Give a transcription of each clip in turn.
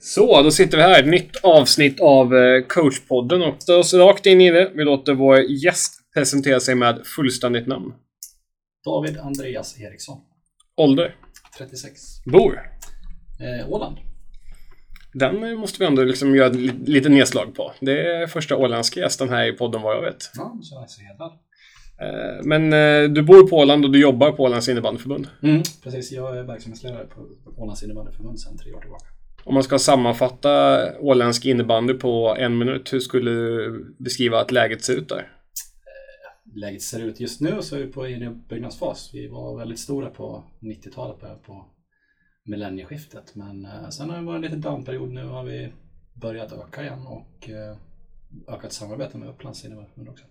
Så, då sitter vi här. Nytt avsnitt av eh, coachpodden och tar oss rakt in i det. Vi låter vår gäst presentera sig med fullständigt namn. David Andreas Eriksson, Ålder. 36. Bor. Eh, Åland. Den måste vi ändå liksom göra li- lite nedslag på. Det är första åländska gästen här i podden vad jag vet. Ja, så är jag så hedrad. Men eh, du bor på Åland och du jobbar på Ålands innebandyförbund. Mm, precis, jag är verksamhetsledare på Ålands innebandyförbund sedan tre år tillbaka. Om man ska sammanfatta åländsk innebandy på en minut, hur skulle du beskriva att läget ser ut där? Läget ser ut just nu så är vi på en uppbyggnadsfas. Vi var väldigt stora på 90-talet, början på millennieskiftet. Men eh, sen har det varit en liten downperiod. Nu har vi börjat öka igen och eh, ökat samarbete med Upplands innebandyförbund också.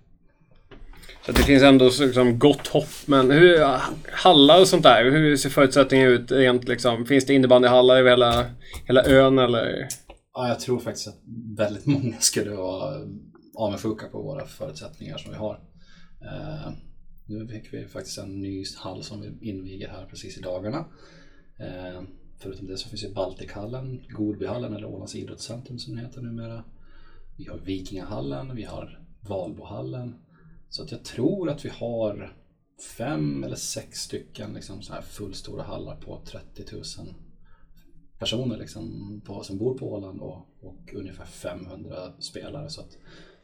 Så att det finns ändå liksom gott hopp. Men hur, hallar och sånt där, hur ser förutsättningarna ut rent liksom? Finns det innebandyhallar över hela, hela ön eller? Ja, jag tror faktiskt att väldigt många skulle vara avundsjuka på våra förutsättningar som vi har. Eh, nu fick vi faktiskt en ny hall som vi inviger här precis i dagarna. Eh, förutom det så finns ju Baltikhallen, Godbyhallen eller Ålands idrottscentrum som den heter numera. Vi har Vikingahallen, vi har Valbohallen. Så att jag tror att vi har fem eller sex stycken liksom så här fullstora hallar på 30 000 personer liksom på, som bor på Åland och, och ungefär 500 spelare. Så att,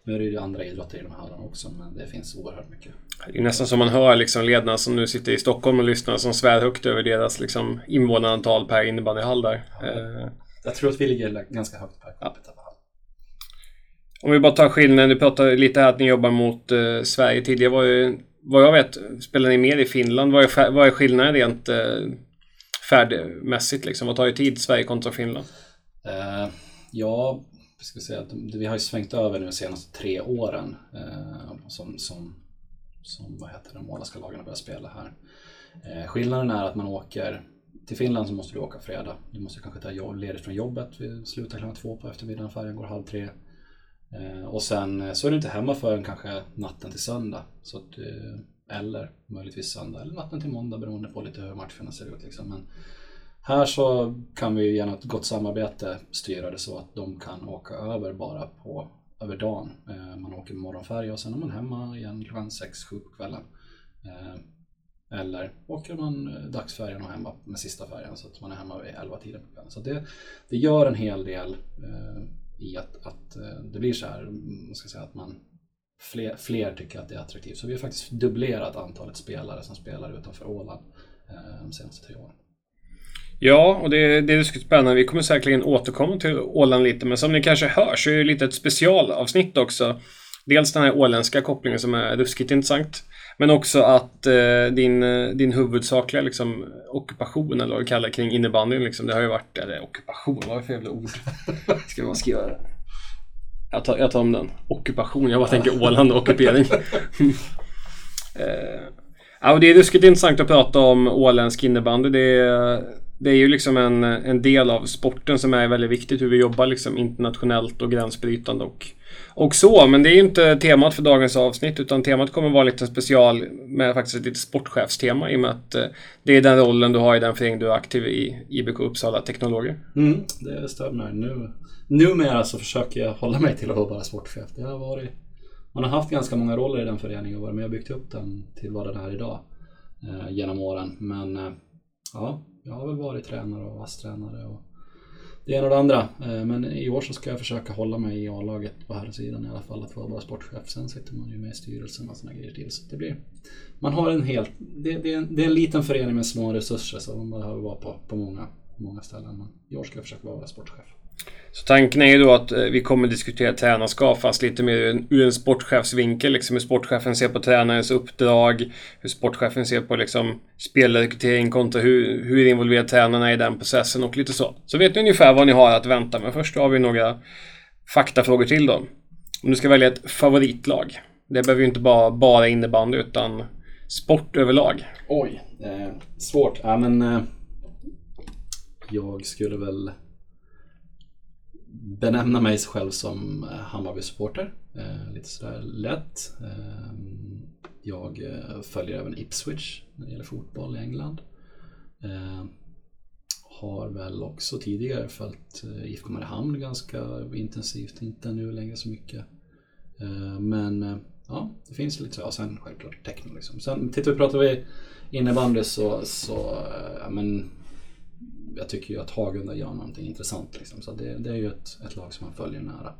nu är det ju andra idrotter i de här hallarna också men det finns oerhört mycket. Det är nästan som man hör liksom ledarna som nu sitter i Stockholm och lyssnar som svär högt över deras liksom invånarantal per innebandyhall där. Eh, Jag tror att vi ligger ganska högt per capita på hall. Om vi bara tar skillnaden, du pratade lite här att ni jobbar mot eh, Sverige tidigare. Var ju, vad jag vet spelar ni mer i Finland. Vad är, vad är skillnaden rent eh, färdmässigt liksom? Vad tar ju tid Sverige kontra Finland? Eh, ja, ska säga att vi har ju svängt över nu de senaste tre åren eh, som, som, som vad heter det, de åländska lagen har spela här. Eh, skillnaden är att man åker till Finland så måste du åka fredag. Du måste kanske ta ledigt från jobbet. Vi slutar klockan två på eftermiddagen, färjan går halv tre. Eh, och sen eh, så är du inte hemma förrän kanske natten till söndag. Så att, eh, eller möjligtvis söndag eller natten till måndag beroende på lite hur matcherna ser ut. Liksom. Men här så kan vi genom ett gott samarbete styra det så att de kan åka över bara på över dagen. Man åker med morgonfärja och sen är man hemma igen klockan 6-7 på kvällen. Eller åker man dagsfärjan och hemma med sista färjan så att man är hemma vid 11 tiden på kvällen. Så det, det gör en hel del i att, att eh, det blir så här, man ska säga att man fler, fler tycker att det är attraktivt. Så vi har faktiskt dubblerat antalet spelare som spelar utanför Åland eh, de senaste tre åren. Ja, och det, det är ruskigt spännande. Vi kommer säkerligen återkomma till Åland lite, men som ni kanske hör så är det lite ett specialavsnitt också. Dels den här åländska kopplingen som är ruskigt intressant. Men också att eh, din, eh, din huvudsakliga liksom, ockupation, eller vad du kallar kring innebandyn, liksom, det har ju varit... Eller ockupation, vad är det för jävla ord? Ska man skriva det? Jag tar, jag tar om den. Ockupation, jag bara tänker Åland och ockupering. eh, ja, det är ruskigt intressant att prata om åländsk innebandy. Det är, det är ju liksom en, en del av sporten som är väldigt viktigt. Hur vi jobbar liksom internationellt och gränsbrytande och, och så. Men det är ju inte temat för dagens avsnitt utan temat kommer vara lite special med faktiskt ett litet sportchefstema i och med att eh, det är den rollen du har i den förening du är aktiv i, IBK Uppsala Teknologer. Mm, det stämmer. Nu, numera så försöker jag hålla mig till att vara bara sportchef. Det har varit, man har haft ganska många roller i den föreningen och varit med och byggt upp den till vad den är idag eh, genom åren. Men eh, ja, jag har väl varit tränare och ASS-tränare och det ena och det andra. Eh, men i år så ska jag försöka hålla mig i A-laget på här sidan i alla fall, att vara bara sportchef. Sen sitter man ju med i styrelsen och sådana grejer till. Så det blir, man har en helt, det, det, är en, det är en liten förening med små resurser så man behöver vara på, på många, många ställen. Men i år ska jag försöka vara sportchef. Så tanken är ju då att eh, vi kommer diskutera tränarskap fast lite mer ur en, ur en sportchefsvinkel. Liksom hur sportchefen ser på tränarens uppdrag. Hur sportchefen ser på liksom spelrekrytering kontra hur, hur involverad tränarna är i den processen och lite så. Så vet ni ungefär vad ni har att vänta. Men först har vi några faktafrågor till då. Om du ska välja ett favoritlag. Det behöver ju inte bara bara innebandy utan sport överlag. Oj, eh, svårt. Ja, men eh, jag skulle väl benämna mig själv som eh, Hammarby-supporter. Eh, lite sådär lätt. Ehm, jag eh, följer även Ipswich när det gäller fotboll i England. Ehm, har väl också tidigare följt IFK Mariehamn ganska intensivt, inte nu längre så mycket. Ehm, men ja, det finns lite så. Ja, sen självklart techno liksom. Sen tittar vi, pratar vi innebandy så, så ja, men jag tycker ju att Hagunda gör någonting intressant liksom. Så det, det är ju ett, ett lag som man följer nära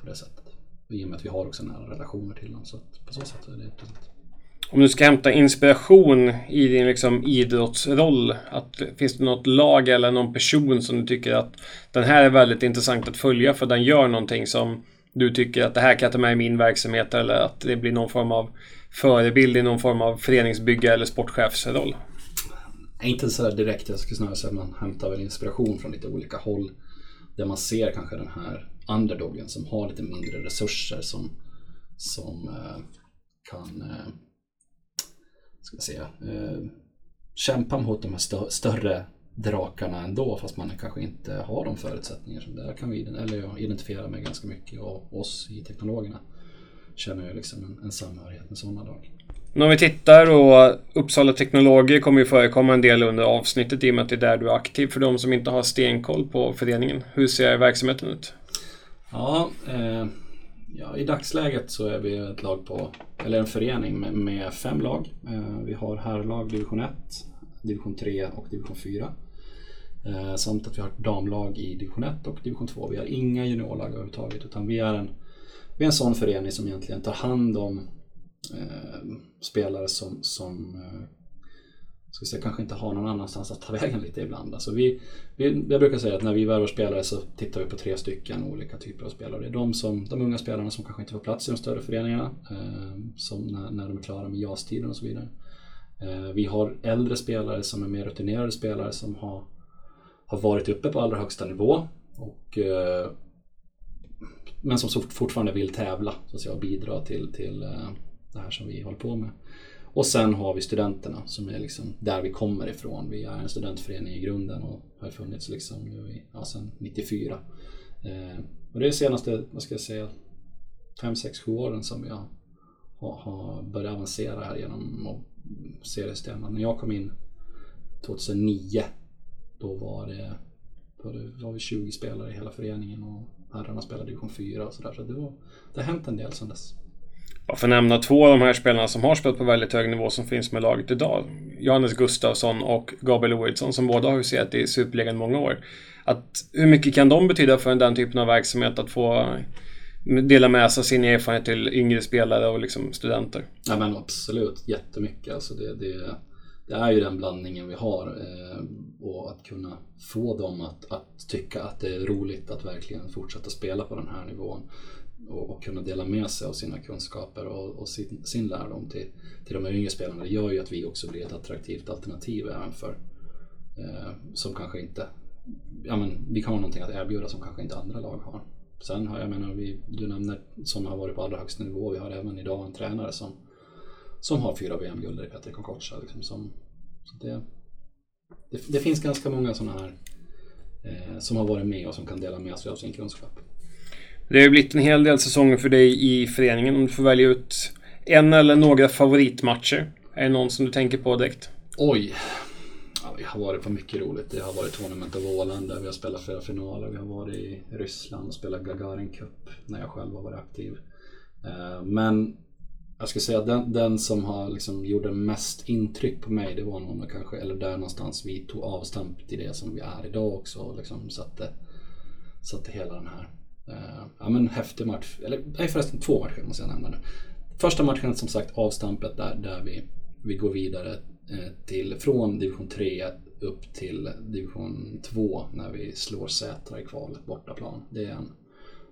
på det sättet. I och med att vi har också nära relationer till dem. Så att på så sätt är det intressant. Om du ska hämta inspiration i din liksom idrottsroll, att, finns det något lag eller någon person som du tycker att den här är väldigt intressant att följa för den gör någonting som du tycker att det här kan jag ta med i min verksamhet eller att det blir någon form av förebild i någon form av föreningsbygga eller sportchefsroll? Inte så direkt, jag skulle snarare säga att man hämtar väl inspiration från lite olika håll. Där man ser kanske den här underdogen som har lite mindre resurser som, som eh, kan eh, ska jag säga, eh, kämpa mot de här stö större drakarna ändå fast man kanske inte har de förutsättningar som där kan vi eller jag identifierar mig ganska mycket och oss i teknologerna känner ju liksom en, en samhörighet med sådana men om vi tittar och Uppsala Teknologer kommer ju förekomma en del under avsnittet i och med att det är där du är aktiv. För de som inte har stenkoll på föreningen, hur ser verksamheten ut? Ja, eh, ja, i dagsläget så är vi ett lag på, eller en förening med, med fem lag. Eh, vi har herrlag division 1, division 3 och division 4. Eh, samt att vi har ett damlag i division 1 och division 2. Vi har inga juniorlag överhuvudtaget utan vi är en, vi är en sån förening som egentligen tar hand om eh, spelare som, som eh, ska säga, kanske inte har någon annanstans att ta vägen lite ibland. Alltså vi, vi, jag brukar säga att när vi värvar spelare så tittar vi på tre stycken olika typer av spelare. Det är de, som, de unga spelarna som kanske inte får plats i de större föreningarna, eh, som när, när de är klara med JAS-tiden och så vidare. Eh, vi har äldre spelare som är mer rutinerade spelare som har, har varit uppe på allra högsta nivå och eh, men som fortfarande vill tävla så att säga, och bidra till, till eh, det här som vi håller på med. Och sen har vi studenterna som är liksom där vi kommer ifrån. Vi är en studentförening i grunden och har funnits liksom nu i, ja, sedan 94. Eh, och det är de senaste, vad ska jag säga, 5, 6, 7 åren som vi har, har, har börjat avancera här genom seriesystemen. När jag kom in 2009 då var det, då var vi 20 spelare i hela föreningen och herrarna spelade division 4 och sådär. Så det, var, det har hänt en del sedan dess. Jag får nämna två av de här spelarna som har spelat på väldigt hög nivå som finns med laget idag. Johannes Gustafsson och Gabriel Oidsson som båda har huserat i Superligan många år. Att, hur mycket kan de betyda för den typen av verksamhet att få dela med sig av sin erfarenhet till yngre spelare och liksom studenter? Ja men absolut, jättemycket. Alltså det, det, det är ju den blandningen vi har eh, och att kunna få dem att, att tycka att det är roligt att verkligen fortsätta spela på den här nivån och, och, kunna dela med sig av sina kunskaper och, och sin, sin lärdom till, till de yngre spelarna. Det gör ju att vi också blir ett attraktivt alternativ även för eh, som kanske inte, ja men vi kan ha någonting att erbjuda som kanske inte andra lag har. Sen har jag menar, vi, du nämner som har varit på allra högsta nivå. Vi har även idag en tränare som, som har fyra VM-guld i Petri Kokocha. Liksom, som, det, det, det, finns ganska många sådana här eh, som har varit med och som kan dela med sig av sin kunskap. Det har ju blivit en hel del säsonger för dig i föreningen. Om du får välja ut en eller några favoritmatcher. Är det någon som du tänker på direkt? Oj. Ja, vi har varit på mycket roligt. Det har varit Tournament of Åland där vi har spelat flera finaler. Vi har varit i Ryssland och spelat Gagarin Cup när jag själv har varit aktiv. Eh, men jag skulle säga att den, den som har liksom gjorde mest intryck på mig det var nog kanske, eller där någonstans vi tog avstamp till det som vi är idag också och liksom satte, satte hela den här Eh, ja men häftig match, eller nej förresten två matcher måste jag nämna nu. Första matchen som sagt avstampet där, där vi, vi går vidare eh, till, från division 3 upp till division 2 när vi slår Sätra i kvalet bortaplan. Det är en,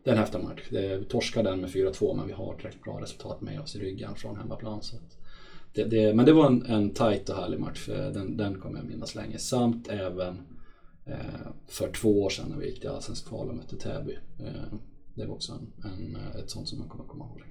det är en häftig match. Det, vi torskar den med 4-2 men vi har tillräckligt bra resultat med oss i ryggen från hemmaplan. Så det, det, men det var en, en tight och härlig match. Den, den kommer jag minnas länge. Samt även för två år sedan när vi gick till Allsvenskt kval och mötte Täby. Eh, det var också en, en, ett sånt som man kommer komma ihåg.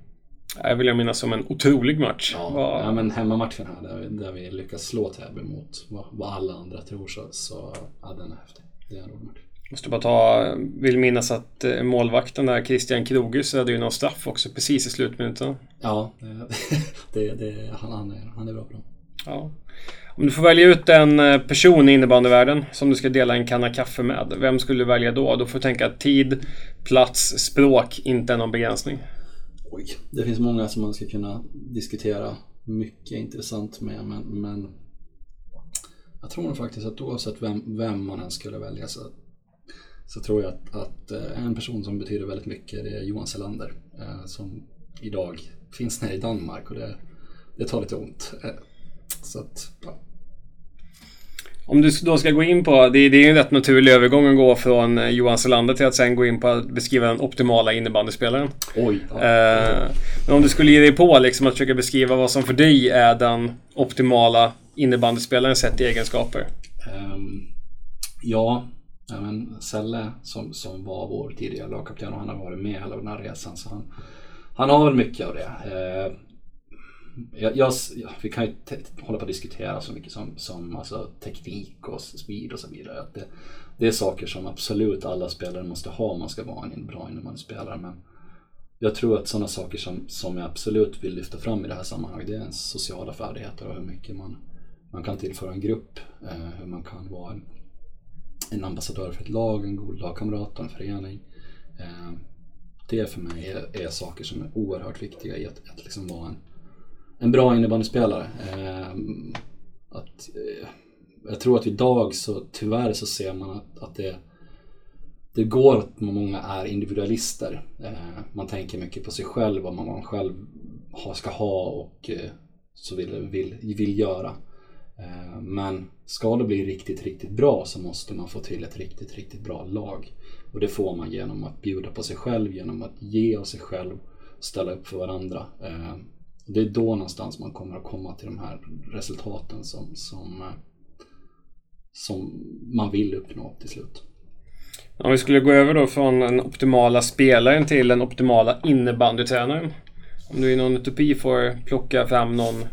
Jag vill jag minnas som en otrolig match. Ja, var... ja men hemmamatchen här där vi, där vi lyckas slå Täby mot vad, vad, alla andra tror så, så ja, den är häftig. Det är en rolig match. Måste bara ta, vill minnas att eh, målvakten där, Christian Krogus, hade ju någon straff också precis i slutminuten. Ja, det, det, det, han, han, är, han är bra på dem. Ja. Om du får välja ut en eh, person i innebandyvärlden som du ska dela en kanna kaffe med. Vem skulle du välja då? Då får du tänka att tid, plats, språk inte är någon begränsning. Oj, det finns många som man ska kunna diskutera mycket intressant med men, men jag tror nog faktiskt att oavsett vem, vem man än skulle välja så, så tror jag att, att eh, en person som betyder väldigt mycket det är Johan Selander eh, som idag finns nere i Danmark och det, det tar lite ont. Så att, ja. Om du då ska gå in på, det, det är en rätt naturlig övergång att gå från eh, Johan Selander till att sen gå in på att beskriva den optimala innebandyspelaren. Oj. Ja. Eh, men om du skulle ge dig på liksom att försöka beskriva vad som för dig är den optimala innebandyspelaren sett i egenskaper. Um, ja, men Selle som, som var vår tidigare lagkapten och han har varit med hela den här resan så han, han har väl mycket av det. Uh, jag, jag, vi kan ju hålla på att diskutera så mycket som, som alltså, teknik och speed och så vidare. Att det, det är saker som absolut alla spelare måste ha om man ska vara en bra innebandyspelare. Men jag tror att sådana saker som, som jag absolut vill lyfta fram i det här sammanhanget det är ens sociala färdigheter och hur mycket man, man kan tillföra en grupp. Eh, hur man kan vara en, en ambassadör för ett lag, en god lagkamrat och en förening. Eh, det för mig är, är, saker som är oerhört viktiga i att, att liksom vara en en bra innebandyspelare. Eh, att, eh, jag tror att idag så tyvärr så ser man att, att det, det går att många är individualister. Eh, man tänker mycket på sig själv, vad man själv ska ha och eh, så vill, vill, vill göra. Eh, men ska det bli riktigt, riktigt bra så måste man få till ett riktigt, riktigt bra lag. Och det får man genom att bjuda på sig själv, genom att ge av sig själv, ställa upp för varandra. Ehm, det är då någonstans man kommer att komma till de här resultaten som, som, eh, som man vill uppnå till slut. Om vi skulle gå över då från den optimala spelaren till den optimala innebandytränaren. Om du i någon utopi får plocka fram någon,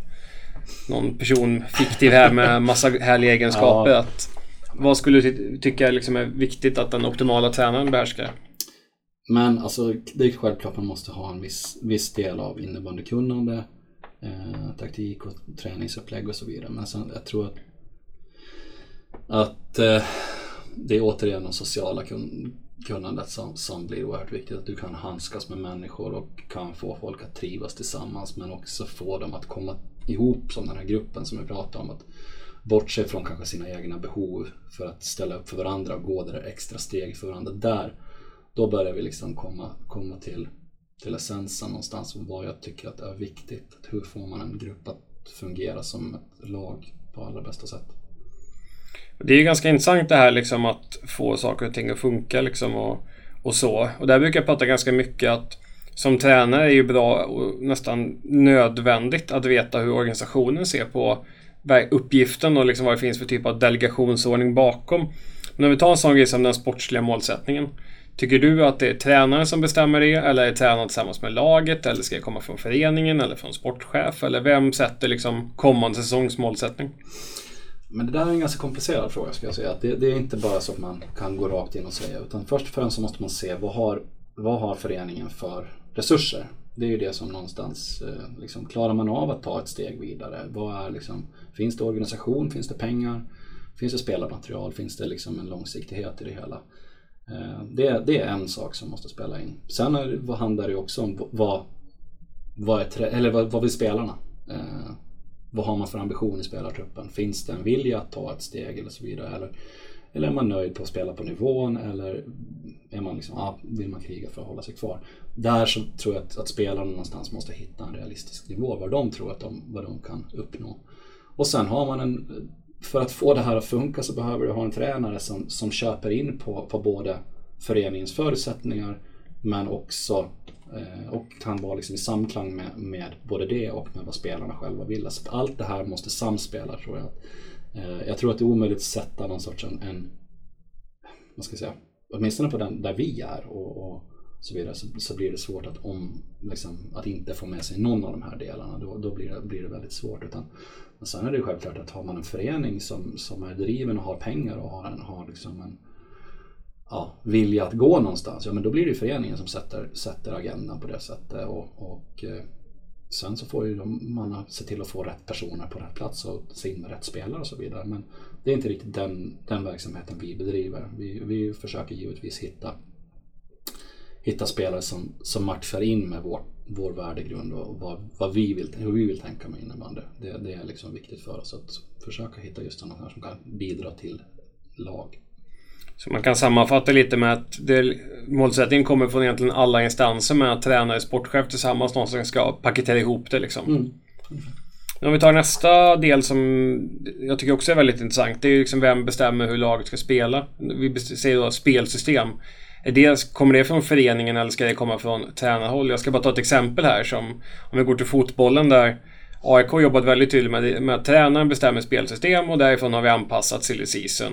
någon person fiktiv här med massa härliga egenskaper. Ja. Att, vad skulle du tycka liksom är viktigt att den optimala tränaren behärskar? Men alltså, det är självklart att man måste ha en viss, viss del av innebandykunnande, eh, taktik och träningsupplägg och så vidare. Men sen, jag tror att, att eh, det är återigen det sociala kun, kunnandet som, som blir oerhört viktigt. Att du kan handskas med människor och kan få folk att trivas tillsammans men också få dem att komma ihop som den här gruppen som vi pratade om. Att bortse från kanske sina egna behov för att ställa upp för varandra och gå det där extra steg för varandra. Där då börjar vi liksom komma, komma till, till essensen någonstans om vad jag tycker att är viktigt. Hur får man en grupp att fungera som ett lag på allra bästa sätt. Det är ju ganska intressant det här liksom att få saker och ting att funka liksom och, och så. Och där brukar jag prata ganska mycket att som tränare är ju bra och nästan nödvändigt att veta hur organisationen ser på uppgiften och liksom vad det finns för typ av delegationsordning bakom. Men om vi tar en sån grej som den sportsliga målsättningen. Tycker du att det är tränaren som bestämmer det eller är tränaren tillsammans med laget eller ska det komma från föreningen eller från sportchef eller vem sätter liksom kommande säsongs målsättning? Men det där är en ganska komplicerad fråga ska jag säga. Det, det, är inte bara så att man kan gå rakt in och säga utan först och främst så måste man se vad har, vad har föreningen för resurser? Det är ju det som någonstans, eh, liksom, klarar man av att ta ett steg vidare? Vad är liksom, finns det organisation? Finns det pengar? Finns det spelarmaterial? Finns det liksom en långsiktighet i det hela? Eh, det, det, är en sak som måste spela in. Sen är, handlar det också om vad, vad, är, eller vad, vad vill spelarna? Eh, vad har man för ambition i spelartruppen? Finns det en vilja att ta ett steg eller så vidare? Eller, eller är man nöjd på att spela på nivån eller är man liksom, ah, vill man kriga för att hålla sig kvar? Där så tror jag att, att spelarna någonstans måste hitta en realistisk nivå, vad de tror att de, vad de kan uppnå. Och sen har man en för att få det här att funka så behöver du ha en tränare som, som köper in på, på både föreningens förutsättningar men också eh, och kan vara liksom i samklang med, med både det och med vad spelarna själva vill. Så allt det här måste samspela tror jag. Eh, jag tror att det är omöjligt att sätta någon sorts en, en vad ska jag säga, åtminstone på den där vi är och, och så vidare så, så, blir det svårt att, om, liksom, att inte få med sig någon av de här delarna. Då, då blir, det, blir det väldigt svårt. Utan men sen är det självklart att har man en förening som, som är driven och har pengar och har, en, har liksom en ja, vilja att gå någonstans, ja men då blir det föreningen som sätter, sätter agendan på det sättet. Och, och eh, Sen så får ju de, man se till att få rätt personer på rätt plats och sin rätt spelare och så vidare. Men det är inte riktigt den, den verksamheten vi bedriver. Vi, vi försöker givetvis hitta, hitta spelare som, som matchar in med vår, vår värdegrund och vad, vad vi vill, hur vi vill tänka med innebandy. Det, det är liksom viktigt för oss att försöka hitta just sådana som kan bidra till lag. Så man kan sammanfatta lite med att det, målsättningen kommer från egentligen alla instanser med att tränare och sportchef tillsammans någonstans ska paketera ihop det liksom. Mm. Om vi tar nästa del som jag tycker också är väldigt intressant. Det är liksom vem bestämmer hur laget ska spela. Vi säger då spelsystem. Dels det, kommer det från föreningen eller ska det komma från tränarhåll? Jag ska bara ta ett exempel här som om vi går till fotbollen där AIK jobbat väldigt tydligt med, med att tränaren bestämmer spelsystem och därifrån har vi anpassat silly season.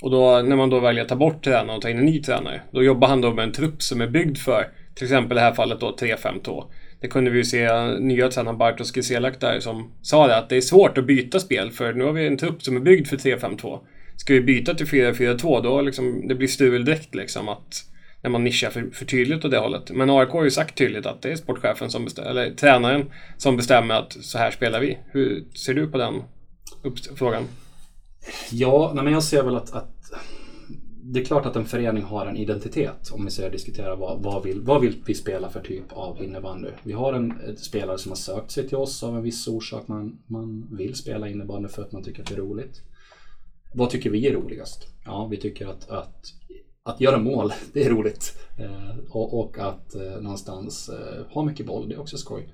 Och då när man då väljer att ta bort tränaren och ta in en ny tränare, då jobbar han då med en trupp som är byggd för till exempel i det här fallet då 3-5-2. Det kunde vi ju se nya tränaren Bartosz Kiselak där som sa det att det är svårt att byta spel för nu har vi en trupp som är byggd för 3-5-2. Ska vi byta till 4-4-2 då liksom det blir stul direkt liksom att när man nischar för, för tydligt åt det hållet. Men AIK har ju sagt tydligt att det är sportchefen som bestämmer, eller tränaren som bestämmer att så här spelar vi. Hur ser du på den frågan? Ja, nej men jag ser väl att, att, det är klart att en förening har en identitet om vi säger diskutera vad, vad, vill, vad vill vi spela för typ av innebandy. Vi har en spelare som har sökt sig till oss av en viss orsak. Man, man vill spela innebandy för att man tycker att det är roligt. Vad tycker vi är roligast? Ja, vi tycker att, att, att göra mål, det är roligt. Eh, och, och, att eh, någonstans eh, ha mycket boll, det är också skoj.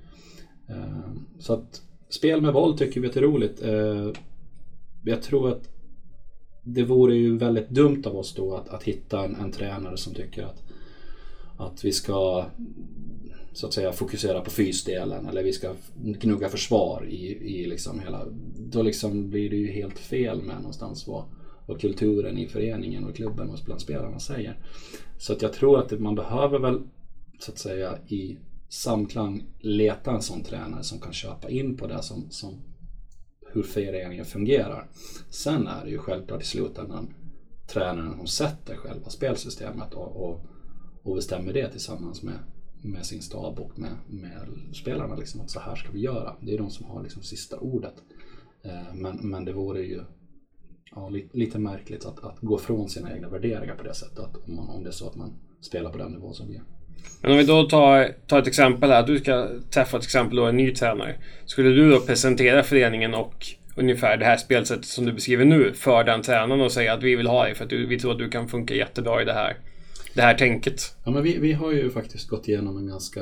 Eh, så att spel med boll tycker vi att det är roligt. Eh, jag tror att det vore ju väldigt dumt av oss då att, att hitta en, en tränare som tycker att, att vi ska så att säga fokusera på fysdelen eller vi ska gnugga försvar i, i liksom hela... Då liksom blir det ju helt fel med någonstans vad, vad kulturen i föreningen och klubben och bland spelarna säger. Så att jag tror att man behöver väl så att säga i samklang leta en sån tränare som kan köpa in på det som, som hur föreningen fungerar. Sen är det ju självklart i slutändan tränaren som sätter själva spelsystemet och, och, och bestämmer det tillsammans med, med sin stab och med, med spelarna. Liksom, att så här ska vi göra. Det är de som har liksom sista ordet. Eh, men, men det vore ju ja, lite, lite märkligt att, att gå från sina egna värderingar på det sättet. Att om, man, om det är så att man spelar på den nivån som vi är. Men om vi då tar, tar ett exempel här. Du ska träffa till exempel då en ny tränare. Skulle du då presentera föreningen och ungefär det här spelsättet som du beskriver nu för den tränaren och säga att vi vill ha dig för att du, vi tror att du kan funka jättebra i det här, det här tänket? Ja, men vi, vi har ju faktiskt gått igenom en ganska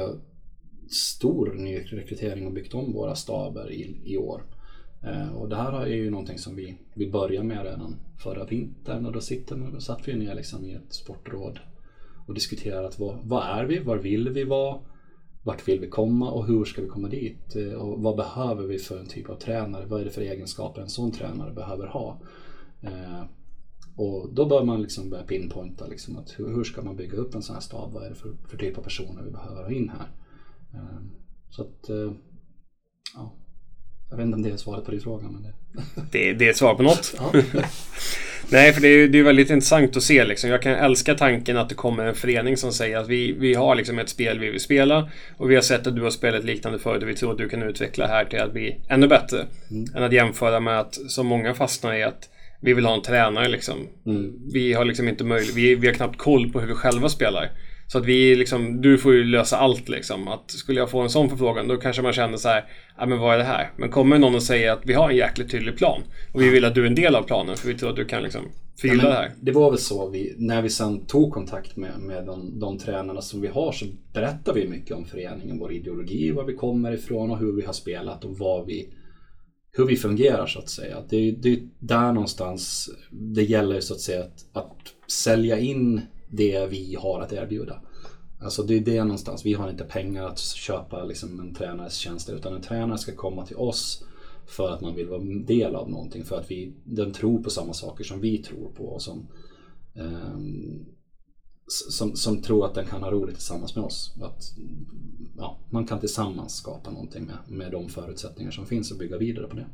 stor nyrekrytering och byggt om våra staber i, i år. Eh, och det här är ju någonting som vi, vi började med redan förra vintern och då, sitter, då satt vi ner liksom i ett sportråd och diskuterat vad, vad är vi, var vill vi vara, vart vill vi komma och hur ska vi komma dit? Eh, och vad behöver vi för en typ av tränare? Vad är det för egenskaper en sån tränare behöver ha? Eh, och då bör man liksom börja pinpointa liksom att hur, hur, ska man bygga upp en sån här stab? Vad är det för, för typ av personer vi behöver ha in här? Eh, så att, ja, jag vet inte om det är svaret på din fråga. Men det... det, det är ett svar på något. Nej, för det är, det är väldigt intressant att se. Liksom. Jag kan älska tanken att det kommer en förening som säger att vi, vi har liksom ett spel vi vill spela och vi har sett att du har spelat liknande förut och vi tror att du kan utveckla här till att bli ännu bättre. Mm. Än att jämföra med att, som många fastnar i, att vi vill ha en tränare liksom. Mm. Vi har liksom inte möjlighet, vi, vi har knappt koll på hur vi själva spelar. Så att vi liksom, du får ju lösa allt liksom. Att skulle jag få en sån förfrågan då kanske man känner så här, ja men vad är det här? Men kommer någon och säger att vi har en jäkligt tydlig plan och vi vill att du är en del av planen för vi tror att du kan liksom fylla ja, det här. Det var väl så vi, när vi sen tog kontakt med, med de, de tränarna som vi har så berättar vi mycket om föreningen, vår ideologi, var vi kommer ifrån och hur vi har spelat och vad vi hur vi fungerar så att säga. Det, det är där någonstans det gäller så att säga att, att sälja in det vi har att erbjuda. Alltså det är det någonstans. Vi har inte pengar att köpa liksom en tränares tjänster utan en tränare ska komma till oss för att man vill vara en del av någonting. För att vi, den tror på samma saker som vi tror på. Och som, um, som, som tror att den kan ha roligt tillsammans med oss. Att, ja, man kan tillsammans skapa någonting med, med de förutsättningar som finns och bygga vidare på det.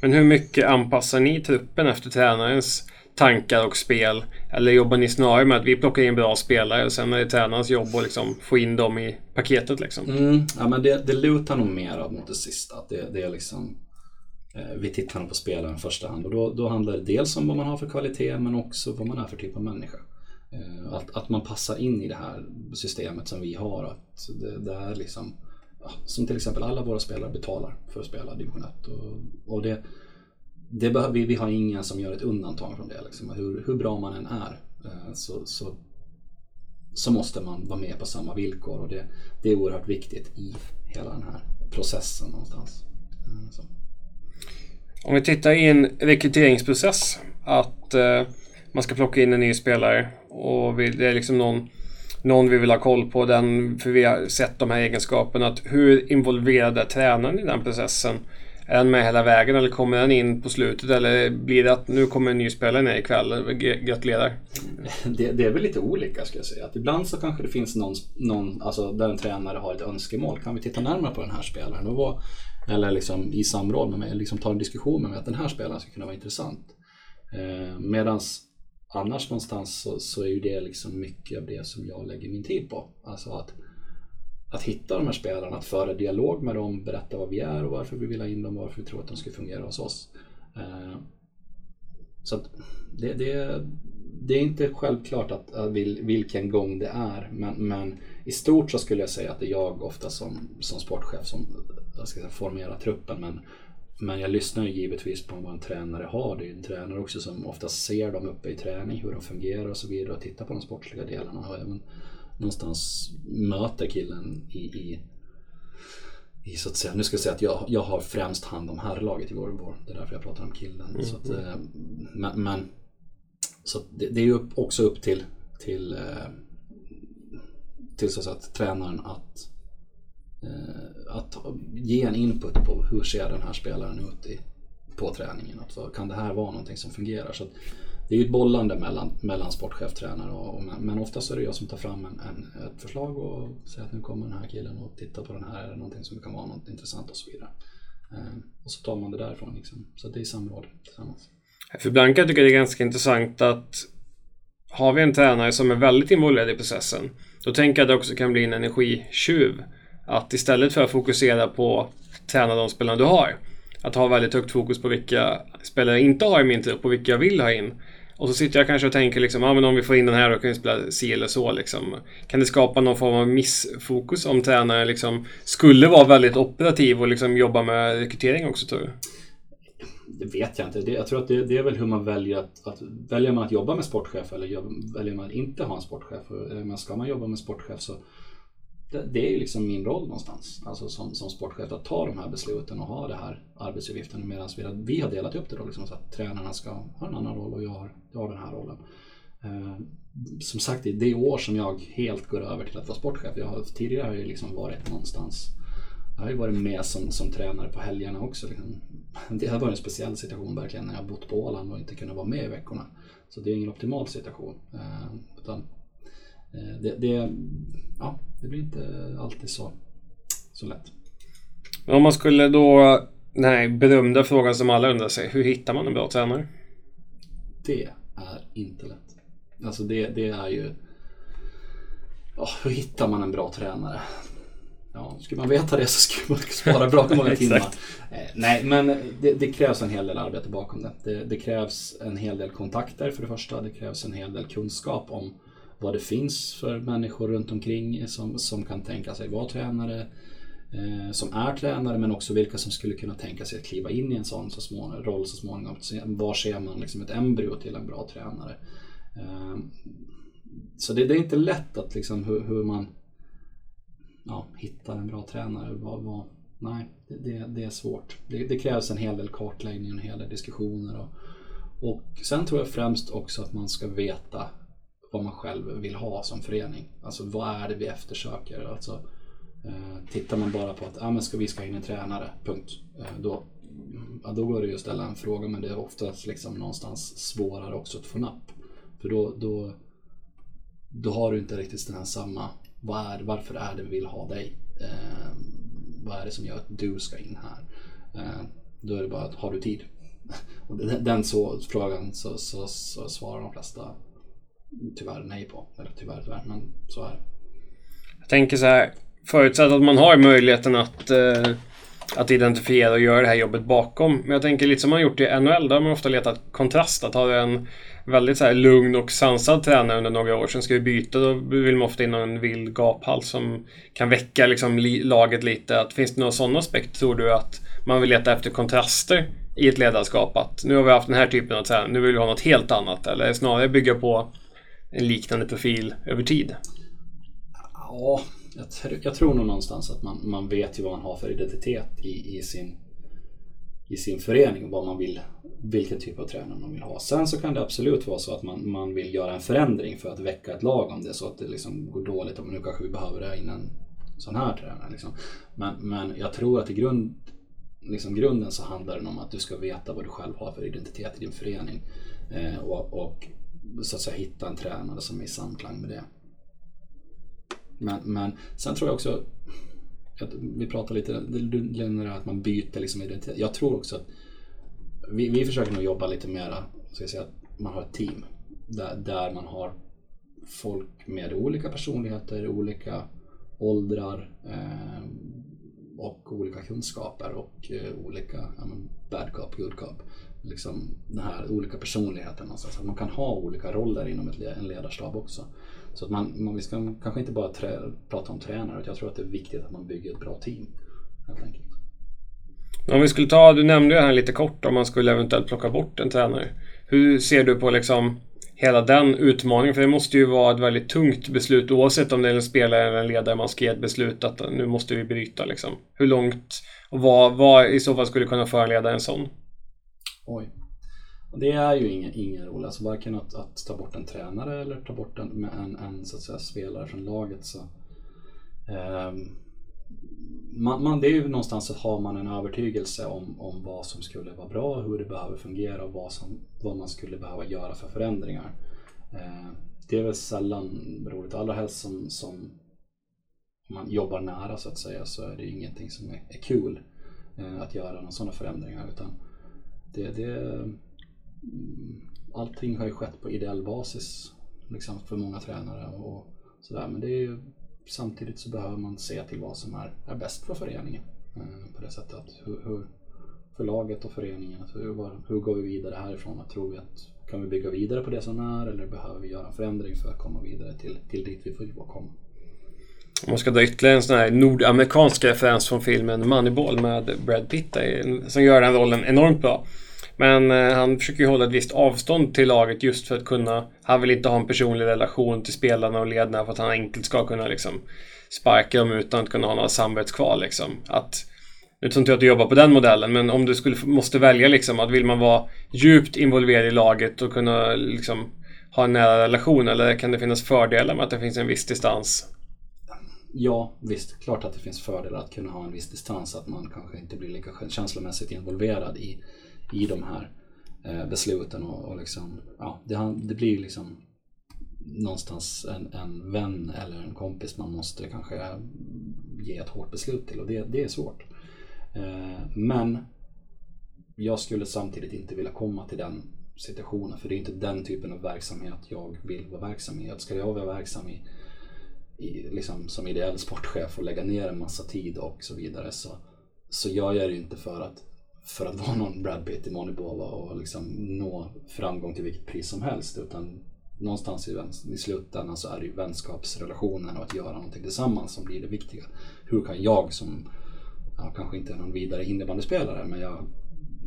Men hur mycket anpassar ni truppen efter tränarens tankar och spel? Eller jobbar ni snarare med att vi plockar in bra spelare och sen är det tränarens jobb att liksom få in dem i paketet liksom? Mm, ja, men det, det lutar nog mer mot det sista. Att det, det är liksom, eh, vi tittar på spelaren i första hand och då, då handlar det dels om vad man har för kvalitet men också vad man är för typ av människa. Eh, att, att man passar in i det här systemet som vi har. Att det, det är liksom, ja, som till exempel alla våra spelare betalar för att spela division 1. Och, och det, det behöver, vi, vi har ingen som gör ett undantag från det. Liksom. Hur, hur bra man än är eh, så, så, så, måste man vara med på samma villkor. Och det, det är oerhört viktigt i hela den här processen någonstans. Eh, så. Om vi tittar i en rekryteringsprocess. Att eh, man ska plocka in en ny spelare och vi, det är liksom någon, någon vi vill ha koll på. Den, för vi har sett de här egenskaperna. Att hur involverad är tränaren i den processen? Är han med hela vägen eller kommer han in på slutet? Eller blir det att nu kommer en ny spelare ner ikväll? Gratulerar. Det, det, är väl lite olika ska jag säga. Att ibland så kanske det finns någon, någon alltså där en tränare har ett önskemål. Kan vi titta närmare på den här spelaren? Och vad, eller liksom i samråd med mig, liksom ta en diskussion med mig att den här spelaren ska kunna vara intressant. Eh, medans annars någonstans så, så, är ju det liksom mycket av det som jag lägger min tid på. Alltså att, att hitta de här spelarna, att föra dialog med dem, berätta vad vi är och varför vi vill ha in dem och varför vi tror att de ska fungera hos oss. Eh, så att det, det, det, är inte självklart att, att vilken gång det är men, men, i stort så skulle jag säga att det är jag ofta som, som sportchef som jag ska säga, formerar truppen men men jag lyssnar ju givetvis på vad en tränare har. Det är ju en tränare också som ofta ser dem uppe i träning, hur de fungerar och så vidare och tittar på de sportsliga delarna och även någonstans möter killen i, i, i så att säga, nu ska jag säga att jag, jag har främst hand om herrlaget i vår, Det är därför jag pratar om killen. Mm. Så att, eh, men, men så det, det, är ju också upp till, till, eh, till så att tränaren att Eh, att Eh, att ge en input på hur ser den här spelaren ut i, på träningen. Att, kan det här vara någonting som fungerar? Så det är ju ett bollande mellan, mellan sportchef, tränare och, och men oftast är det jag som tar fram en, en, ett förslag och säger att nu kommer den här killen och tittar på den här, är det någonting som kan vara något intressant och så vidare. Eh, och så tar man det därifrån liksom. Så det är samråd tillsammans. För Blanka tycker det är ganska intressant att har vi en tränare som är väldigt involverad i processen, då tänker jag att det också kan bli en energitjuv att istället för att fokusera på att träna de spelarna du har. Att ha väldigt högt fokus på vilka spelare jag inte har i min trupp och vilka jag vill ha in. Och så sitter jag kanske och tänker liksom, ah, men om vi får in den här då kan vi spela si eller så liksom. Kan det skapa någon form av missfokus om tränaren liksom skulle vara väldigt operativ och liksom jobba med rekrytering också tror du? Det vet jag inte. Det, jag tror att det, det, är väl hur man väljer att, att väljer man att jobba med sportchef eller väljer man att inte ha en sportchef. Men ska man jobba med sportchef så det, det är ju liksom min roll någonstans, alltså som, som sportchef, att ta de här besluten och ha det här arbetsuppgiften medan vi, vi har delat upp det då, liksom, så att tränarna ska ha en annan roll och jag har, jag har den här rollen. Eh, som sagt, det är år som jag helt går över till att vara sportchef. Jag har, tidigare har jag liksom varit någonstans jag har ju varit med som, som tränare på helgerna också. Liksom. Det har varit en speciell situation verkligen när jag bott på Åland och inte kunnat vara med i veckorna. Så det är ingen optimal situation. Eh, utan det, det, ja, det blir inte alltid så, så lätt. Om man skulle då, den här berömda frågan som alla undrar sig, hur hittar man en bra tränare? Det är inte lätt. Alltså det, det är ju, oh, hur hittar man en bra tränare? Ja, skulle man veta det så skulle man spara bra många timmar. eh, nej, men det, det, krävs en hel del arbete bakom det. det. det. krävs en hel del kontakter för det första. Det krävs en hel del kunskap om vad det finns för människor runt omkring som, som kan tänka sig vara tränare, eh, som är tränare men också vilka som skulle kunna tänka sig att kliva in i en sån så småningom, roll så småningom. Var ser man liksom ett embryo till en bra tränare? Eh, så det, det, är inte lätt att liksom hur, hur man ja, hittar en bra tränare. Vad, vad, nej, det, det, är svårt. Det, det, krävs en hel del kartläggning och en hel del diskussioner. Och, och sen tror jag främst också att man ska veta vad man själv vill ha som förening. Alltså vad är det vi eftersöker? Alltså, eh, tittar man bara på att ah, men ska vi ska in en tränare, punkt. Eh, då, ja, då går det ju att ställa en fråga men det är oftast liksom någonstans svårare också att få napp. För då, då, då har du inte riktigt den här samma, vad är, varför är det vi vill ha dig? Eh, vad är det som gör att du ska in här? Eh, Då är det bara att har du tid? Och den, den så, frågan så, så, så svarar de flesta tyvärr nej på. Eller tyvärr, tyvärr, men så är det. Jag tänker så här, förutsatt att man har möjligheten att, eh, att identifiera och göra det här jobbet bakom. Men jag tänker lite som man gjort i NHL, där har man ofta letat kontrast. Att ha en väldigt så här lugn och sansad tränare under några år. Sen ska vi byta, då vill man ofta in en vild gaphals som kan väcka liksom laget lite. Att, finns det några sådana aspekter tror du att man vill leta efter kontraster i ett ledarskap? Att nu har vi haft den här typen av tränare, nu vill vi ha något helt annat. Eller snarare bygga på en liknande profil över tid? Ja, jag, tr jag tror nog någonstans att man, man vet ju vad man har för identitet i, i, sin, i sin förening och vad man vill, vilken typ av tränare man vill ha. Sen så kan det absolut vara så att man, man vill göra en förändring för att väcka ett lag om det är så att det liksom går dåligt och nu kanske vi behöver det innan sån här tränare. Liksom. Men, men jag tror att i grund, liksom grunden så handlar det om att du ska veta vad du själv har för identitet i din förening. Eh, och, och så att säga hitta en tränare som är i samklang med det. Men, men sen tror jag också, att vi pratar lite, du nämner att man byter liksom identitet. Jag tror också att vi, vi försöker nog jobba lite mera, ska jag säga, att man har ett team. Där, där man har folk med olika personligheter, olika åldrar eh, och olika kunskaper och eh, olika ja, men, bad cop, good cop liksom, den här olika personligheten alltså. någonstans. Att man kan ha olika roller inom ett, en ledarstab också. Så att man, man vi ska kanske inte bara trä, prata om tränare, jag tror att det är viktigt att man bygger ett bra team. Helt enkelt. Om vi skulle ta, du nämnde ju här lite kort om man skulle eventuellt plocka bort en tränare. Hur ser du på liksom hela den utmaningen? För det måste ju vara ett väldigt tungt beslut oavsett om det är en spelare eller en ledare man ska ge ett beslut att nu måste vi bryta liksom. Hur långt och vad, vad i så fall skulle kunna föranleda en sån? Oj. Det är ju ingen, ingen roll, alltså varken att, att, ta bort en tränare eller ta bort en, en, en så att säga, spelare från laget. Så, eh, man, man, det är ju någonstans så har man en övertygelse om, om vad som skulle vara bra, hur det behöver fungera och vad, som, vad man skulle behöva göra för förändringar. Eh, det är väl sällan roligt, allra helst som, som man jobbar nära så att säga så är det ingenting som är, är kul eh, att göra några sådana förändringar. Utan, det, det, mm, allting har ju skett på ideell basis liksom för många tränare och sådär. Men det är ju, samtidigt så behöver man se till vad som är, är bäst för föreningen. Eh, på det sättet att hur, hur, för laget och föreningen, att hur, hur går vi vidare härifrån? Att tror vi att kan vi bygga vidare på det som är eller behöver vi göra en förändring för att komma vidare till, till dit vi får komma? Om man ska dra ytterligare en sån här nordamerikansk referens från filmen Moneyball med Brad Pitt som gör den rollen enormt bra. Men eh, han försöker ju hålla ett visst avstånd till laget just för att kunna... Han vill inte ha en personlig relation till spelarna och ledarna för att han enkelt ska kunna liksom sparka dem utan att kunna ha några samvetskval liksom. Att, nu tror inte jag att du jobbar på den modellen, men om du skulle, måste välja liksom att vill man vara djupt involverad i laget och kunna liksom ha en nära relation eller kan det finnas fördelar med att det finns en viss distans? Ja, visst. Klart att det finns fördelar att kunna ha en viss distans. Att man kanske inte blir lika känslomässigt involverad i, i de här eh, besluten. Och, och liksom, ja, det, det blir liksom någonstans en, en vän eller en kompis man måste kanske eh, ge ett hårt beslut till. Och det, det är svårt. Eh, men jag skulle samtidigt inte vilja komma till den situationen. För det är inte den typen av verksamhet jag vill vara verksam i. Ska jag vara verksam i i, liksom, som ideell sportchef och lägga ner en massa tid och så vidare så, så gör jag det inte för att, för att vara någon Brad Pitt i Moneyball och liksom nå framgång till vilket pris som helst utan någonstans i, i slutändan så är det ju vänskapsrelationen och att göra någonting tillsammans som blir det viktiga. Hur kan jag som, ja, kanske inte är någon vidare innebandyspelare men jag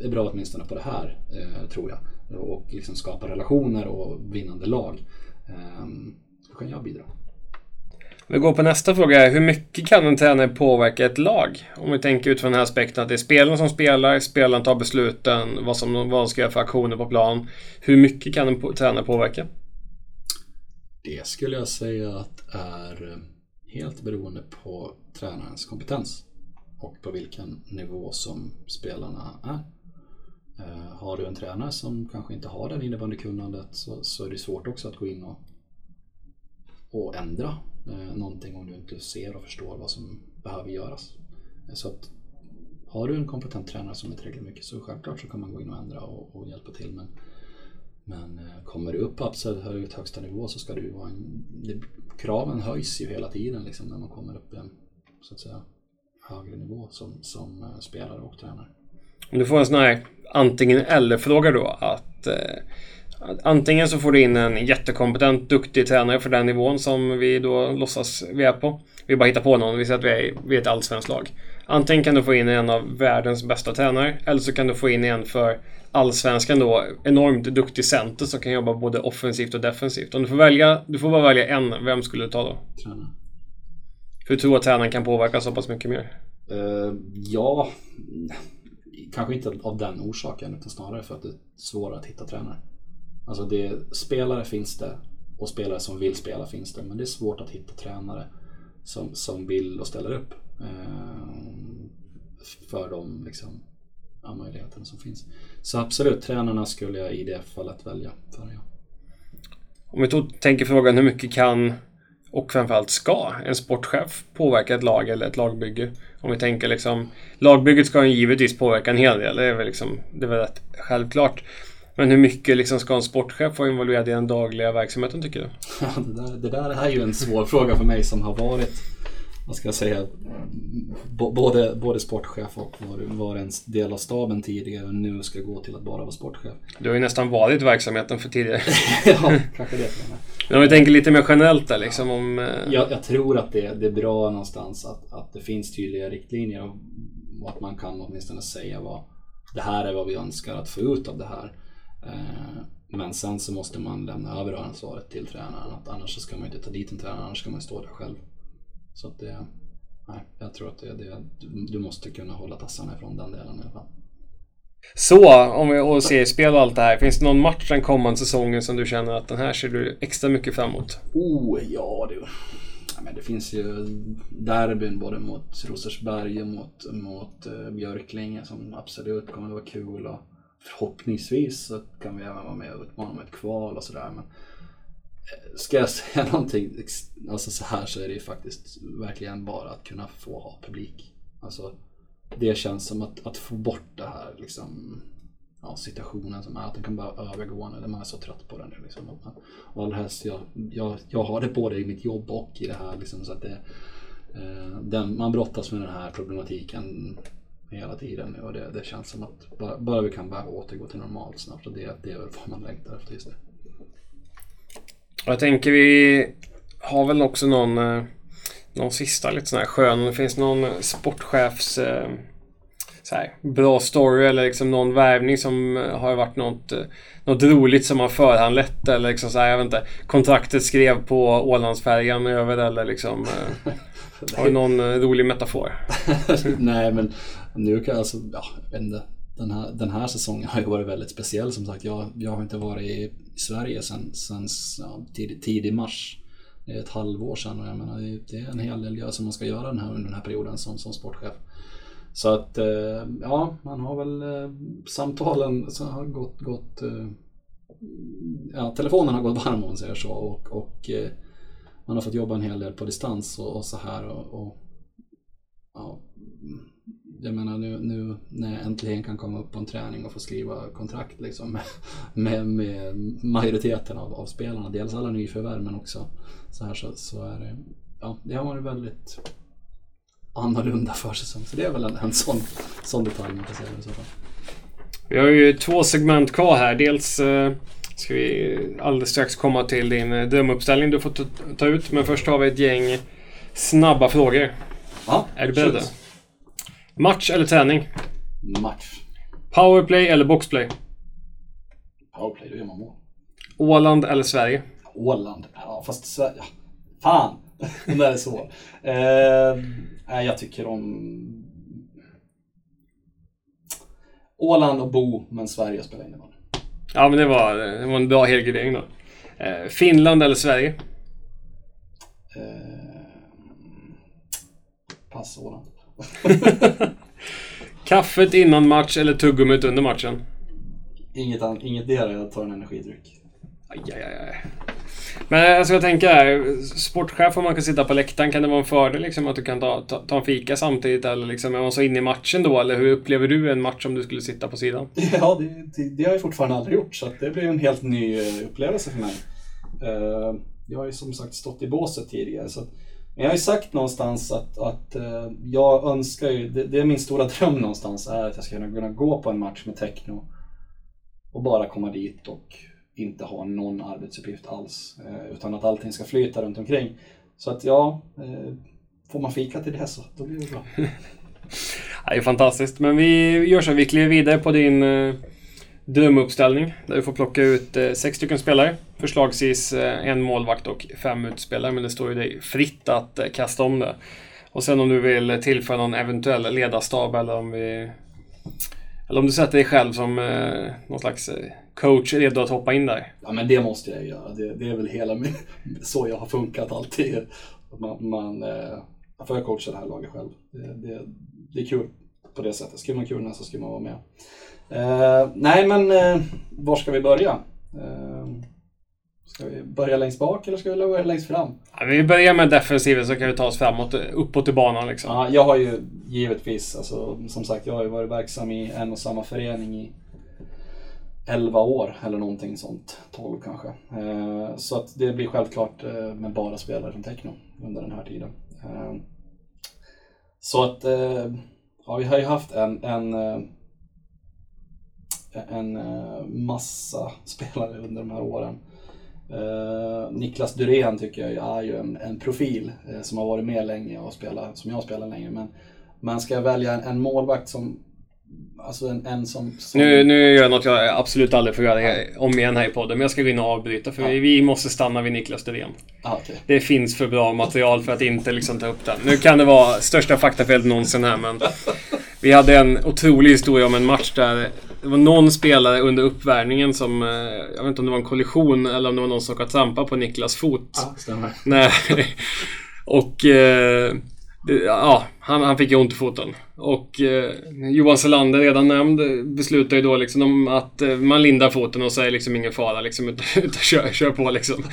är bra åtminstone på det här eh, tror jag och liksom skapa relationer och vinnande lag. Eh, hur kan jag bidra? Vi går på nästa fråga. Hur mycket kan en tränare påverka ett lag? Om vi tänker utifrån den här aspekten att det är spelarna som spelar, spelarna tar besluten, vad, som, vad de ska göra för aktioner på plan. Hur mycket kan en tränare påverka? Det skulle jag säga att är eh, helt beroende på tränarens kompetens och på vilken nivå som spelarna är. Eh, har du en tränare som kanske inte har det innebandykunnandet så, så är det svårt också att gå in och, och ändra eh, någonting om du inte ser och förstår vad som behöver göras. Eh, så att har du en kompetent tränare som är tillräckligt mycket så självklart så kan man gå in och ändra och, och hjälpa till. Men, men eh, kommer du upp på absolut högsta nivå så ska du vara en... Det, kraven höjs ju hela tiden liksom när man kommer upp i en så att säga högre nivå som, som eh, spelare och tränare. Du får en sån här antingen eller-fråga då att eh, Antingen så får du in en jättekompetent, duktig tränare för den nivån som vi då låtsas vi är på. Vi bara hittar på någon, vi säger att vi är, vi är ett allsvenskt lag. Antingen kan du få in en av världens bästa tränare eller så kan du få in en för allsvenskan då enormt duktig center som kan jobba både offensivt och defensivt. Om du får välja, du får bara välja en, vem skulle du ta då? Tränare. Du tror att tränaren kan påverka så pass mycket mer? Uh, ja, kanske inte av den orsaken utan snarare för att det är svårare att hitta tränare. Alltså det, spelare finns det och spelare som vill spela finns det men det är svårt att hitta tränare som, som vill och ställer upp eh, för de liksom, möjligheterna som finns. Så absolut, tränarna skulle jag i det fallet välja för ja. Om vi då tänker frågan hur mycket kan och framförallt ska en sportchef påverka ett lag eller ett lagbygge? Om vi tänker liksom Lagbygget ska ju givetvis påverka en hel del. Det är väl, liksom, det är väl rätt självklart. Men hur mycket liksom ska en sportchef vara involverad i den dagliga verksamheten tycker du? Ja, det, där, det där är ju en svår fråga för mig som har varit vad ska jag säga, både, både sportchef och var, var en del av staben tidigare och nu ska gå till att bara vara sportchef. Du har ju nästan varit verksamheten för tidigare. ja, kanske det. Men om vi tänker lite mer generellt där liksom om... Eh, jag, jag tror att det, det är bra någonstans att, att det finns tydliga riktlinjer och, och att man kan åtminstone säga vad det här är vad vi önskar att få ut av det här. Eh, men sen så måste man lämna över ansvaret till tränaren. Att annars ska man inte ta dit en tränare, annars ska man stå där själv. Så att det, nej, jag tror att det, det, du måste kunna hålla tassarna ifrån den delen i alla fall. Så, om vi och ser spel och allt det här. Finns det någon match den kommande säsongen som du känner att den här ser du extra mycket fram emot? Oh, ja du. Men det finns ju derbyn både mot Rosersberg och mot, mot uh, Björklinge som absolut kommer att vara kul. Och förhoppningsvis så kan vi även vara med och utmana om ett kval och sådär. Men eh, ska jag säga någonting, alltså så här så är det ju faktiskt verkligen bara att kunna få ha publik. Alltså det känns som att, att få bort det här liksom, ja, situationen som är, att den kan bara övergå nu. man är så trött på den nu. Liksom. Och allra helst, jag, jag, jag har det både i mitt jobb och i det här. Liksom, så att det, eh, den, man brottas med den här problematiken hela tiden nu och det, det känns som att bara, bara vi kan bara återgå till normalt snabbt och det, det är väl vad man längtar efter just nu. Jag tänker vi har väl också någon, eh, någon sista lite sån här skön, det finns någon sportchefs eh, så här, bra story eller liksom någon värvning som har varit något, eh, något roligt som har förhandlett eller liksom så här, jag vet inte, kontraktet skrev på Ålandsfärjan över eller liksom Har du någon rolig metafor? Nej men nu kan jag alltså, ja, jag vet inte. Den här, den här säsongen har ju varit väldigt speciell som sagt. Jag, jag har inte varit i Sverige sen, sen ja, tidig, tidig mars. Det är ett halvår sedan och jag menar det är en hel del som man ska göra den här, under den här perioden som, som sportchef. Så att eh, ja, man har väl eh, samtalen så har gått, gått eh, ja, telefonen har gått varm om man säger så och, och man har fått jobba en hel del på distans och, och så här och, och ja, jag menar nu, nu när jag äntligen kan komma upp på en träning och få skriva kontrakt liksom med, med, med majoriteten av, av, spelarna. Dels alla nyförvärv men också så här så, så är det, ja det har varit väldigt annorlunda försäsong. Så det är väl en, en sån, sån detalj man kan säga i så fall. Vi har ju två segment kvar här. Dels eh, ska vi alldeles strax komma till din eh, drömuppställning du får ta ut. Men först har vi ett gäng snabba frågor. Ja, är du beredd? Match eller träning? Match. Powerplay eller boxplay? Powerplay, då gör man mål. Åland eller Sverige? Åland. Ja, fast Sverige... Fan! Den där är svår. Eh, jag tycker om... Åland och Bo, men Sverige spelar innebandy. Ja, men det var, det var en bra helgardering då. Eh, Finland eller Sverige? Eh, pass Åland. Kaffet innan match eller tuggummit under matchen? Inget, inget det, jag tar en energidryck. Aj, aj, aj. Men alltså jag tänker här, sportchef om man kan sitta på läktaren, kan det vara en fördel liksom att du kan ta, ta, ta en fika samtidigt? Eller liksom, är man så inne i matchen då? Eller hur upplever du en match om du skulle sitta på sidan? Ja, det, det, det har jag fortfarande aldrig gjort så det blir en helt ny eh, upplevelse för mig. Uh, jag har ju som sagt stått i båset tidigare. Så men jag har ju sagt någonstans att, att uh, jag önskar ju, det, det, är min stora dröm någonstans, är att jag ska kunna gå på en match med techno och bara komma dit och inte ha någon arbetsuppgift alls. Uh, utan att allting ska flyta runt omkring. Så att ja, eh, får man fika till det så då blir det bra. det är fantastiskt. Men vi gör så, vi kliver vidare på din drömuppställning där du får plocka ut eh, sex stycken spelare. Förslagsvis eh, en målvakt och fem utspelare, men det står ju dig fritt att eh, kasta om det. Och sen om du vill tillföra någon eventuell ledarstab eller om vi... Eller om du sätter dig själv som eh, någon slags eh, coach redo att hoppa in där. Ja men det måste jag göra. Det, det är väl hela min, så jag har funkat alltid. Man, man eh, får jag coacha det här laget själv. Det, det, det är kul på det sättet. Skulle man kunna så ska man vara med. Uh, nej, men uh, var ska vi börja? Uh, ska vi börja längst bak eller ska vi börja längst fram? Ja, vi börjar med defensiven så kan vi ta oss framåt, uppåt i banan liksom. Ja, jag har ju givetvis, alltså, som sagt, jag har ju varit verksam i en och samma förening i 11 år eller någonting sånt, 12 kanske. Så att det blir självklart med bara spelare från Techno under den här tiden. Så att, ja vi har ju haft en, en en eh, massa spelare under de här åren. Uh, Niklas Durén tycker jag är ju en, en profil uh, som har varit med länge och spelat, som jag spelar länge. Men man ska välja en, en målvakt som Alltså en, en som, som... Nu, nu gör jag något jag absolut aldrig får göra ja. om igen här i podden. Men jag ska gå in och avbryta för ja. vi, vi, måste stanna vid Niklas Durén. Ah, okay. Det finns för bra material för att inte liksom ta upp den. Nu kan det vara största faktafelet någonsin här men Vi hade en otrolig historia om en match där det var någon spelare under uppvärmningen som, eh, jag vet inte om det var en kollision eller om det var någon som råkade trampa på Niklas fot. Ja, stämmer. Nej. Och eh, ja, han, han fick ju ont i foten. Och eh, Johan Selander, redan nämnd, beslutar ju då liksom om att eh, man lindar foten och säger liksom ingen fara liksom, utan, utan kör, kör, på liksom.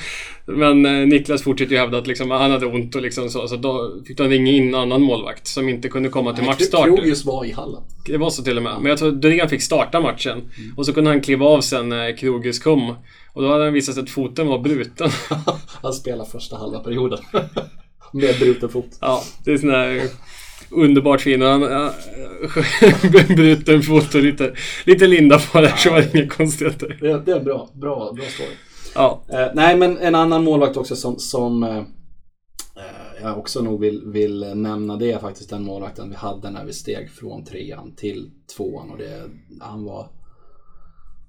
Men eh, Niklas fortsätter ju hävda att liksom, han hade ont och liksom så, så då fick de ringa in en annan målvakt som inte kunde komma till matchstart. Krogius var i hallen. Det var så till och med. Men jag tror Dorén fick starta matchen. Mm. Och så kunde han kliva av sen när Krogius kom. Och då hade han visat att foten var bruten. han spelade första halva perioden. Med bruten fot. Ja, det är sån där underbart fin. Han ja, bruten fot och lite, lite linda på det, så var det inga konstigheter. Det, det är bra, bra, bra story. Ja. Eh, nej, men en annan målvakt också som, som eh, jag också nog vill, vill nämna det är faktiskt den målvakten vi hade när vi steg från trean till tvåan. Och det, han var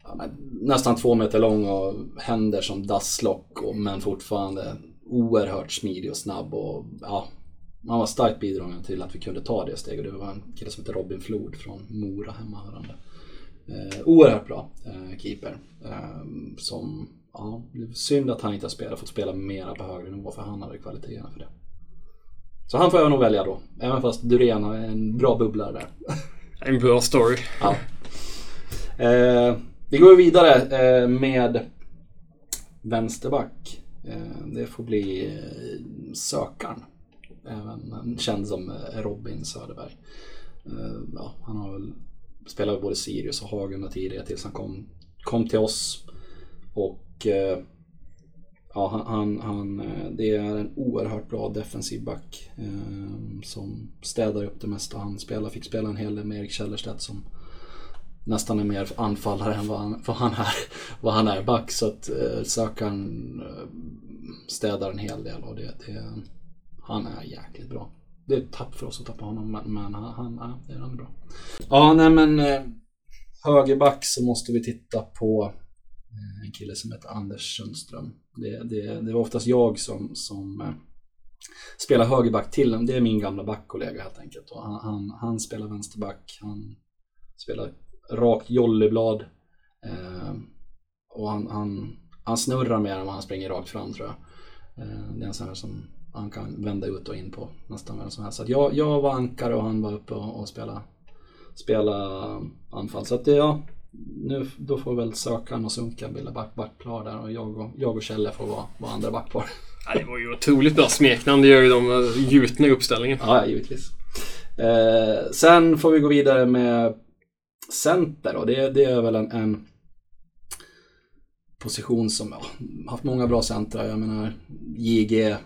ja, nästan två meter lång och händer som dasslock och, men fortfarande oerhört smidig och snabb och ja, han var starkt bidragande till att vi kunde ta det steget. Det var en kille som heter Robin Flod från Mora hemmahörande. Eh, oerhört bra eh, keeper. Eh, som, ja, synd att han inte har spelat, fått spela mera på högre nivå för han hade kvaliteterna för det. Så han får jag nog välja då. Även fast Durén är en bra bubblare där. En bra story. Ja. Eh, vi går vidare eh, med vänsterback. Eh, det får bli eh, sökaren. Även eh, känd som Robin Söderberg. Ja, han har väl spelat både Sirius och Hagunda tidigare tills han kom, kom till oss. Och ja, han, han, han, det är en oerhört bra defensiv back eh, som städar upp det mesta. Han spelar, fick spela en hel del med Erik Källerstedt som nästan är mer anfallare än vad han, vad han, är, vad han är back. Så att eh, Sakan eh, städar en hel del och det, det, han är jäkligt bra. Det är ett tapp för oss att tappa honom men, men han, han, ja, han är bra. Ja, nej men eh, högerback så måste vi titta på eh, en kille som heter Anders Sundström. Det, det, det var oftast jag som, som eh, spelar högerback till honom. Det är min gamla backkollega helt enkelt. Och han, han, han spelar vänsterback. Han spelar rakt jollyblad. Eh, och han, han, han snurrar mer än vad han springer rakt fram tror jag. Eh, det är en sån här som han kan vända ut och in på nästan vem som helst. Så jag, jag var ankare och han var uppe och, och spelade, spela anfall. Så att det, ja, nu, då får väl Sökan och Sunkan bilda back, backpar där och jag och, jag och Kjelle får vara, vara andra backpar. Ja, det var ju otroligt bra smeknamn. Det gör ju de gjutna i uppställningen. Ja, givetvis. Eh, sen får vi gå vidare med center och det, det är väl en, en position som ja, haft många bra centra. Jag menar JG,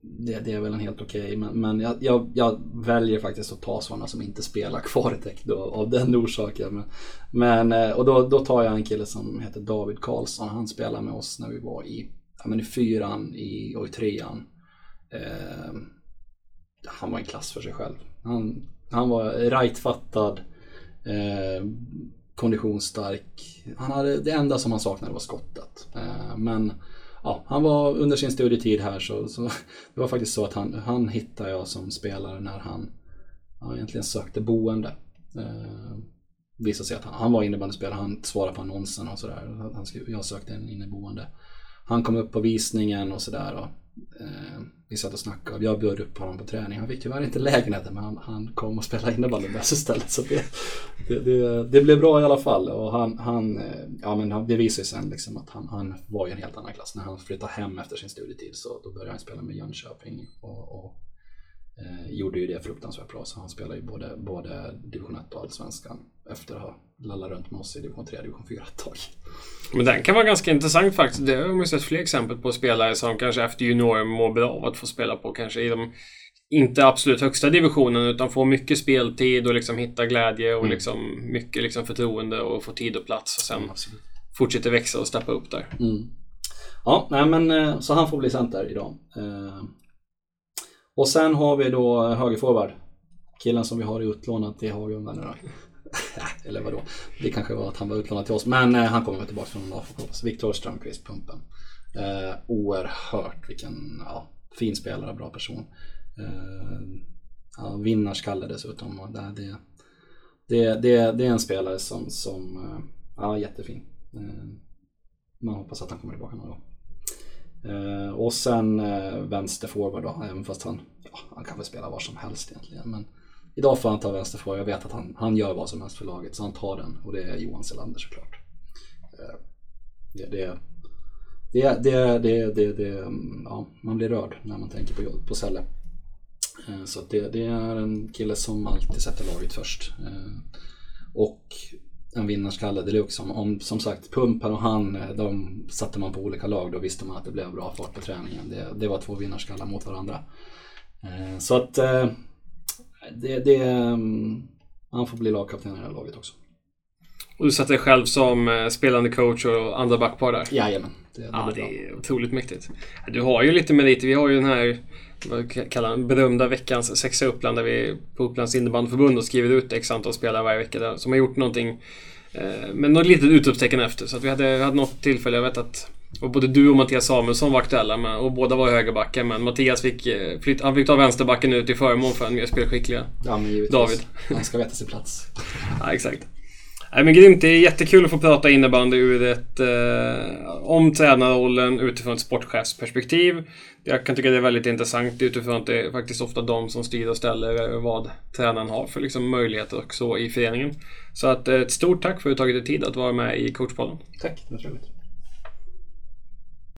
det, det är väl en helt okej. Okay, men, men jag, jag, jag, väljer faktiskt att ta sådana som inte spelar kvar direkt då, av den orsaken. Men, men, eh, och då, då tar jag en kille som heter David Karlsson. Han spelade med oss när vi var i, ja, men i fyran i, och i trean. Eh, han var en klass för sig själv. Han, han var rightfattad. Eh, konditionsstark. Han hade, det enda som han saknade var skottet. Eh, men ja, han var under sin studietid här så, så det var faktiskt så att han, han hittade jag som spelare när han ja, egentligen sökte boende. Eh, visade sig att han, han var innebandyspelare, han svarade på annonsen och sådär. Jag sökte en inneboende. Han kom upp på visningen och sådär. Eh, vi satt och snackade. och Jag bjöd upp honom på träning. Han fick tyvärr inte lägenheten men han, han kom och spelade innebandy med oss istället. Så det, det, det, det, blev bra i alla fall. Och han, han, eh, ja, men det visade sig sen liksom att han, han var i en helt annan klass. När han flyttade hem efter sin studietid så då började han spela med Jönköping. Och, och eh, gjorde ju det fruktansvärt bra. Så han spelade ju både, både division 1 och allsvenskan efter att ha lallat runt med oss i division 3 och division 4 ett tag. Men den kan vara ganska intressant faktiskt. Det har man sett fler exempel på spelare som kanske efter junior mår bra av att få spela på kanske i de inte absolut högsta divisionen utan få mycket speltid och liksom hitta glädje och mm. liksom mycket liksom förtroende och få tid och plats och sen mm, fortsätter växa och steppa upp där. Mm. Ja, nej men eh, så han får bli center idag. Eh, och sen har vi då högerforward. Killen som vi har utlånat till Hagunda nu då. Eller vadå? Det kanske var att han var utlånad till oss. Men eh, han kommer tillbaka från AFK. Viktor Strömqvist, Pumpen. Eh, oerhört vilken ja, fin spelare, bra person. Eh, ja, vinnarskalle dessutom. Det, det, det, det, det är en spelare som, som eh, ja, jättefin. Eh, man hoppas att han kommer tillbaka någon gång. Eh, och sen eh, vänsterforward då, även fast han, ja, han kan väl spela var som helst egentligen. Men idag får han ta vänsterforward, jag vet att han, han gör vad som helst för laget så han tar den och det är Johan Selander såklart. Eh, det, det, det, det, det, det, det, ja, man blir rörd när man tänker på, på Selle. Eh, så det, det är en kille som alltid sätter laget först. Eh, och en vinnarskalle deluxe. Om, om som sagt Pumpen och han, de satte man på olika lag. Då visste man att det blev bra fart på träningen. Det, det var två vinnarskallar mot varandra. Så att det, det, mm, han får bli lagkapten i det här laget också. Och du sätter dig själv som spelande coach och andra backpar där? Jajamän. Det, det, ja, det är otroligt mäktigt. Du har ju lite meriter. Vi har ju den här vad kallar den, berömda veckans sexa Uppland där vi på Upplands innebandyförbund skriver ut x antal spelare varje vecka där, som har gjort någonting eh, med något litet utropstecken efter. Så att vi hade, hade något tillfälle, jag vet att och både du och Mattias Samuelsson var aktuella men, och båda var högerbackar men Mattias fick, eh, flytt, han fick ta vänsterbacken ut till förmån för en mer spelskickliga ja, David. Han ska veta sin plats. ja, exakt. Nej, men grymt. Det är jättekul att få prata innebandy ur ett, eh, om tränarrollen utifrån ett sportchefsperspektiv. Jag kan tycka det är väldigt intressant utifrån att det är faktiskt ofta de som styr och ställer vad tränaren har för liksom, möjligheter också i föreningen. Så att, eh, ett stort tack för att du tagit dig tid att vara med i coachpodden. Tack, det var trevligt.